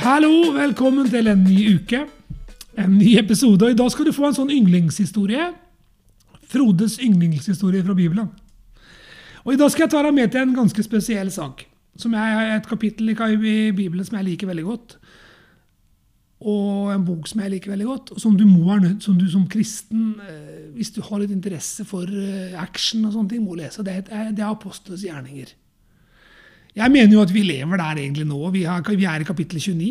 Hallo, velkommen til en ny uke. En ny episode. Og I dag skal du få en sånn yndlingshistorie. Frodes yndlingshistorie fra Bibelen. Og I dag skal jeg ta deg med til en ganske spesiell sak. Som er et kapittel i Bibelen som jeg liker veldig godt. Og en bok som jeg liker veldig godt, og som du må være nødt, som du som kristen, eh, hvis du har litt interesse for eh, action og sånne ting, må lese. Det er, det er Apostles gjerninger. Jeg mener jo at vi lever der egentlig nå. Vi, har, vi er i kapittel 29.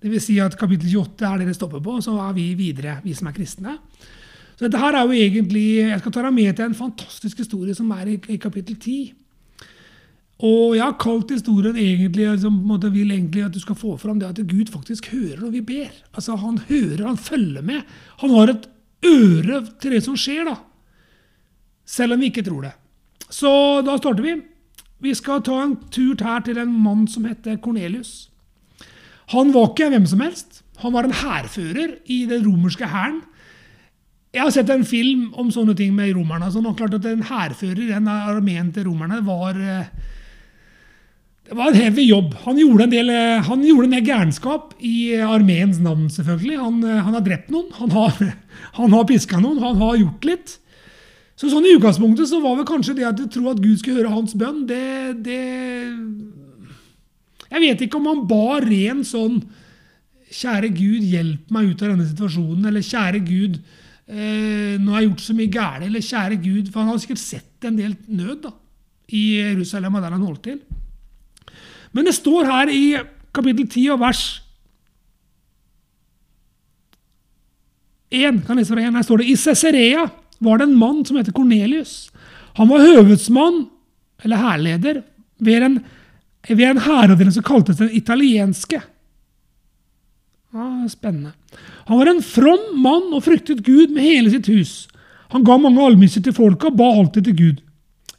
Det vil si at kapittel 28 er det det stopper på, og så er vi videre, vi som er kristne. Så dette her er jo egentlig, Jeg skal ta deg med til en fantastisk historie som er i, i kapittel 10. Og jeg har kalt historien egentlig, måte, vil egentlig at du skal få fram det at Gud faktisk hører når vi ber. Altså Han hører, han følger med. Han har et øre til det som skjer, da. Selv om vi ikke tror det. Så da starter vi. Vi skal ta en tur her til en mann som heter Kornelius. Han var ikke hvem som helst. Han var en hærfører i den romerske hæren. Jeg har sett en film om sånne ting med romerne. Så nå klart at En hærfører i den armeen til romerne var eh, det var en heavy jobb. Han gjorde en del, eh, han gjorde en del gærenskap i armeens navn, selvfølgelig. Han, eh, han, har drept noen, han har, han har piska noen, han har gjort litt. Så sånn I utgangspunktet så var vel kanskje det at du tror at Gud skulle høre hans bønn, det, det Jeg vet ikke om han ba ren sånn Kjære Gud, hjelp meg ut av denne situasjonen. Eller kjære Gud, eh, nå har jeg gjort så mye galt. Eller kjære Gud For han har sikkert sett en del nød da, i Jerusalem og der han holdt til. Men det står her i kapittel 10 og vers 1, kan jeg lese fra 1, her står det i Cesarea var det en mann som heter Kornelius. Han var høvedsmann, eller hærleder, ved en, ved en hæravdeling som kaltes den italienske. Ja, spennende. Han var en from mann og fryktet Gud med hele sitt hus. Han ga mange almisser til folka og ba alltid til Gud.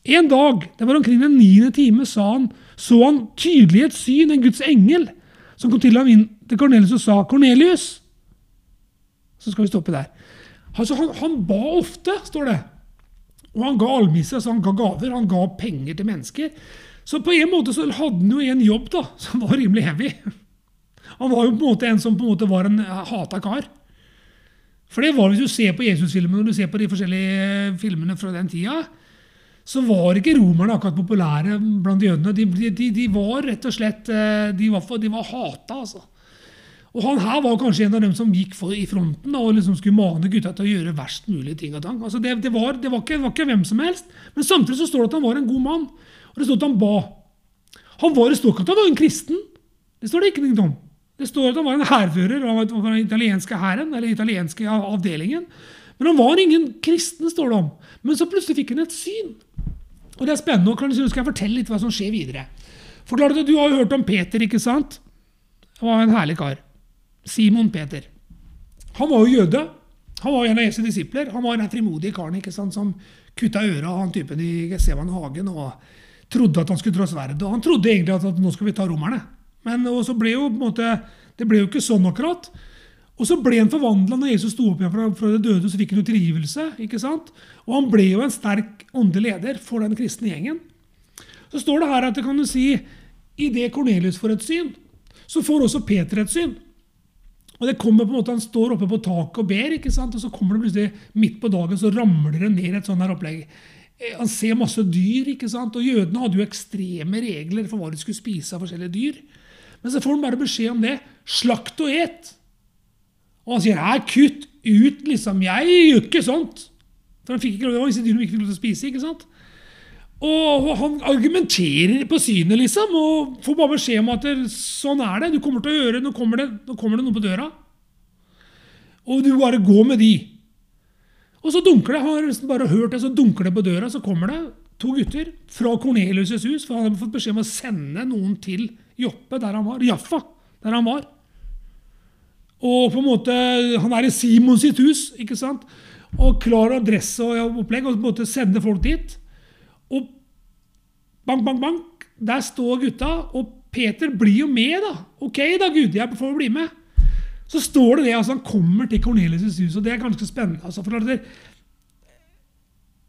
En dag, det var omkring den niende time, han, så han tydelig et syn, en Guds engel, som kom til ham inn til Kornelius og sa, 'Kornelius.' Så skal vi stoppe der. Altså, han, han, ba ofte, står det. Og han ga almisser, altså han ga gaver, han ga penger til mennesker. Så på en måte så hadde han jo en jobb da, som var rimelig heavy. Han var jo på en måte en som på en måte var en hata kar. For det var hvis du ser på Jesus-filmene og du ser på de forskjellige filmene fra den tida, så var ikke romerne akkurat populære blant jødene. De, de, de, var rett og slett eh, De var, de var hata, altså. Og han her var kanskje en av dem som gikk i fronten og liksom skulle mane gutta til å gjøre verst mulig ting. og tang. Altså det, det, var, det, var ikke, det, var, ikke, hvem som helst. Men samtidig så står det at han var en god mann. Og det står at han ba. Han var, det står ikke at han var en kristen. Det står det ikke noe om. Det står at han var en hærfører av den italienske hæren, eller italienske avdelingen. Men han var ingen kristen, står det om. Men så plutselig fikk han et syn. Og det er spennende. og skal jeg fortelle litt hva som skjer videre. For Du har jo hørt om Peter, ikke sant? Han var en herlig kar. Simon Peter. Han var jo jøde. Han var en av Jesu disipler. Han var den frimodige karen ikke sant, som kutta øra av han typen i Gesseman hagen og trodde at han skulle dra sverdet. Og han trodde egentlig at, at nå skal vi ta romerne. Men så ble jo, på en måte, det ble jo ikke sånn akkurat. Og så ble han forvandla når Jesus sto opp igjen fra, fra det døde. så fikk han jo tilgivelse. ikke sant? Og han ble jo en sterk åndelig leder for den kristne gjengen. Så står det her at det kan du si, idet Kornelius får et syn, så får også Peter et syn. Og det kommer på en måte, Han står oppe på taket og ber, ikke sant? og så kommer det plutselig midt på dagen så ramler det ned et sånt her opplegg. Eh, han ser masse dyr, ikke sant? og jødene hadde jo ekstreme regler for hva de skulle spise av forskjellige dyr. Men så får han bare beskjed om det. Slakt og et. Og han sier «Nei, kutt ut, liksom. Jeg gjør ikke sånt. For han fikk ikke lov, det var disse dyrene ikke fikk lov til å spise. ikke sant? Og han argumenterer på synet, liksom, og får bare beskjed om at sånn er det. Du kommer til å gjøre, nå kommer det, nå kommer det noe på døra. Og du bare går med de. Og så dunker det har liksom bare hørt det, så dunker det på døra, så kommer det to gutter fra Kornelius' hus. For han hadde fått beskjed om å sende noen til Joppe, der han var. Jaffa, der han var. Og på en måte, Han er i Simon sitt hus, ikke sant? og klar adresse og opplegg, og på en måte sende folk dit. Og bank, bank, bank, der står gutta. Og Peter blir jo med, da. Ok, da, Gud, jeg får bli med. Så står det det, altså Han kommer til Cornelius' hus, og det er ganske spennende. altså for det,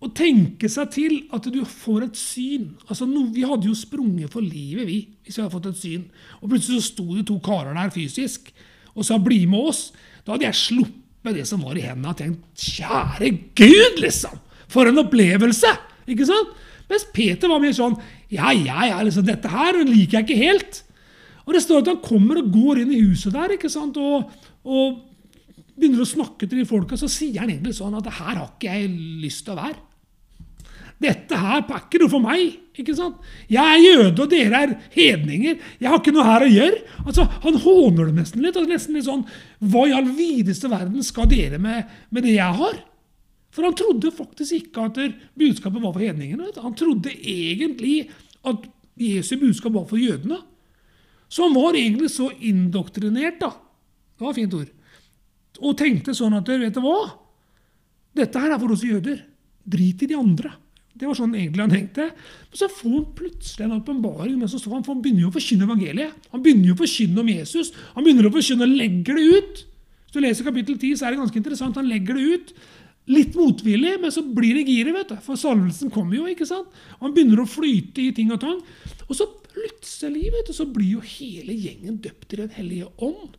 Å tenke seg til at du får et syn altså no, Vi hadde jo sprunget for livet, vi, hvis vi hadde fått et syn. Og plutselig så sto det to karer der fysisk og sa 'bli med oss'. Da hadde jeg sluppet det som var i hendene, og tenkt 'kjære Gud', liksom! For en opplevelse! Ikke sant? Mens Peter var mer sånn 'ja, ja, ja, liksom, dette her liker jeg ikke helt'. Og det står at han kommer og går inn i huset der ikke sant? Og, og begynner å snakke til de folka, så sier han egentlig sånn at 'her har ikke jeg lyst til å være'. Dette her er ikke noe for meg. ikke sant? Jeg er jøde, og dere er hedninger. Jeg har ikke noe her å gjøre. Altså, Han håner det nesten litt. Altså, nesten litt sånn, Hva i all videste verden skal dere med, med det jeg har? For han trodde faktisk ikke at budskapet var for hedningene. Han trodde egentlig at Jesu budskap var for jødene. Så han var egentlig så indoktrinert, da. Det var et fint ord. Og tenkte sånn at vet du hva? Dette her er for oss jøder. Drit i de andre. Det var sånn egentlig han tenkte. Men så får han plutselig en åpenbaring. Men så han, han begynner jo å forkynne evangeliet. Han begynner jo å forkynne om Jesus. Han begynner å forkynne og legger det ut. Hvis du leser kapittel 10, så er det ganske interessant. Han legger det ut. Litt motvillig, men så blir det giret. vet du. For salvelsen kommer jo. ikke sant? Og Han begynner å flyte i ting og tang. Og så plutselig vet du, så blir jo hele gjengen døpt i Den hellige ånd.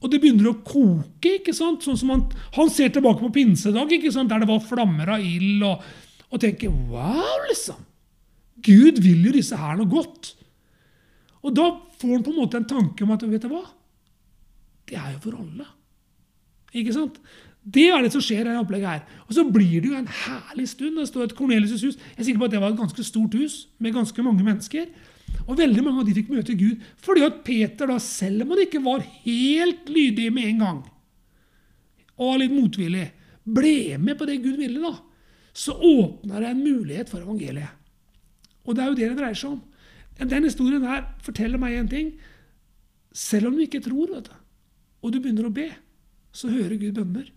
Og det begynner å koke. ikke sant? Sånn som Han, han ser tilbake på pinsedag, ikke sant? der det var flammer av ild. og og tenker Wow, liksom! Gud vil jo disse her noe godt. Og da får han på en måte en tanke om at vet du hva? Det er jo for alle. Ikke sant? Det er det som skjer i dette opplegget her. Og så blir det jo en herlig stund. Det står et Cornelius' hus. Jeg er sikker på at det var et ganske stort hus med ganske mange mennesker. Og veldig mange av de fikk møte Gud fordi at Peter, da, selv om han ikke var helt lydig med en gang, og var litt motvillig, ble med på det Gud ville. da så åpner det en mulighet for evangeliet. Og det er jo det det dreier seg om. Den historien her forteller meg en ting. Selv om du ikke tror, vet du, og du begynner å be, så hører Gud bønner.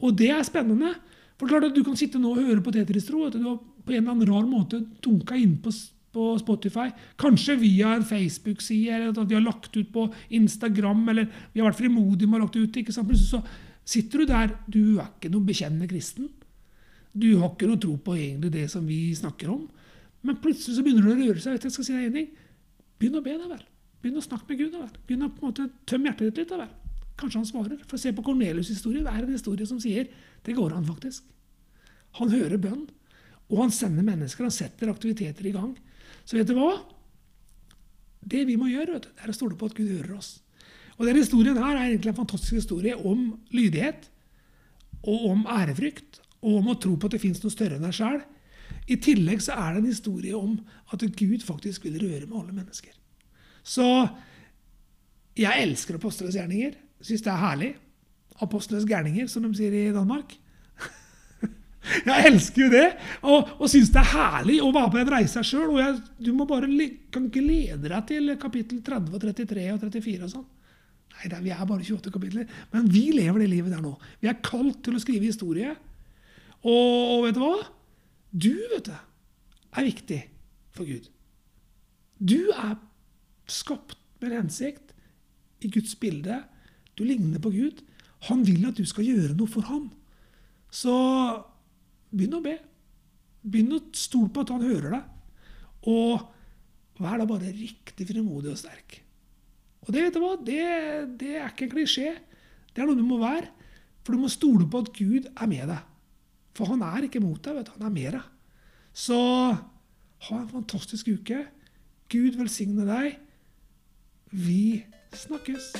Og det er spennende. For klart at Du kan sitte nå og høre på Tetris-tro. at Du har på en eller annen rar måte dunka inn på, Spotify. Kanskje via en Facebook-side, eller at vi har lagt ut på Instagram, eller vi har vært frimodige med å ha lagt ut. ikke sant? Plutselig så sitter du der. Du er ikke noen bekjennende kristen. Du har ikke noe tro på egentlig det som vi snakker om. Men plutselig så begynner det å røre seg. Vet jeg skal si deg en ting. Begynn å be, da vel. Begynn å snakke med Gud. da vel. Begynn å på en måte tømme hjertet ditt litt. da vel. Kanskje han svarer. For se på Kornelius' historie. Det er en historie som sier det går an, faktisk. Han hører bønn, og han sender mennesker. Han setter aktiviteter i gang. Så vet du hva? Det vi må gjøre, vet du, er å stole på at Gud hører oss. Og denne historien her er egentlig en fantastisk historie om lydighet og om ærefrykt og om å tro på at det fins noe større enn deg sjæl. I tillegg så er det en historie om at Gud faktisk vil røre med alle mennesker. Så jeg elsker apostlenes gjerninger. Syns det er herlig. Apostlenes gærninger, som de sier i Danmark. jeg elsker jo det, og, og syns det er herlig å være på en reise sjøl. Og du må bare kan glede deg til kapittel 30, og 33 og 34 og sånn. Nei, vi er bare 28 kapitler. Men vi lever det livet der nå. Vi er kalt til å skrive historie. Og, vet du hva? Du, vet du, er viktig for Gud. Du er skapt med en hensikt i Guds bilde. Du ligner på Gud. Han vil at du skal gjøre noe for ham. Så begynn å be. Begynn å stole på at han hører deg. Og vær da bare riktig frimodig og sterk. Og det vet du hva, det, det er ikke en klisjé. Det er noe du må være. For du må stole på at Gud er med deg. For han er ikke mot deg, vet du. han er med deg. Så ha en fantastisk uke. Gud velsigne deg. Vi snakkes.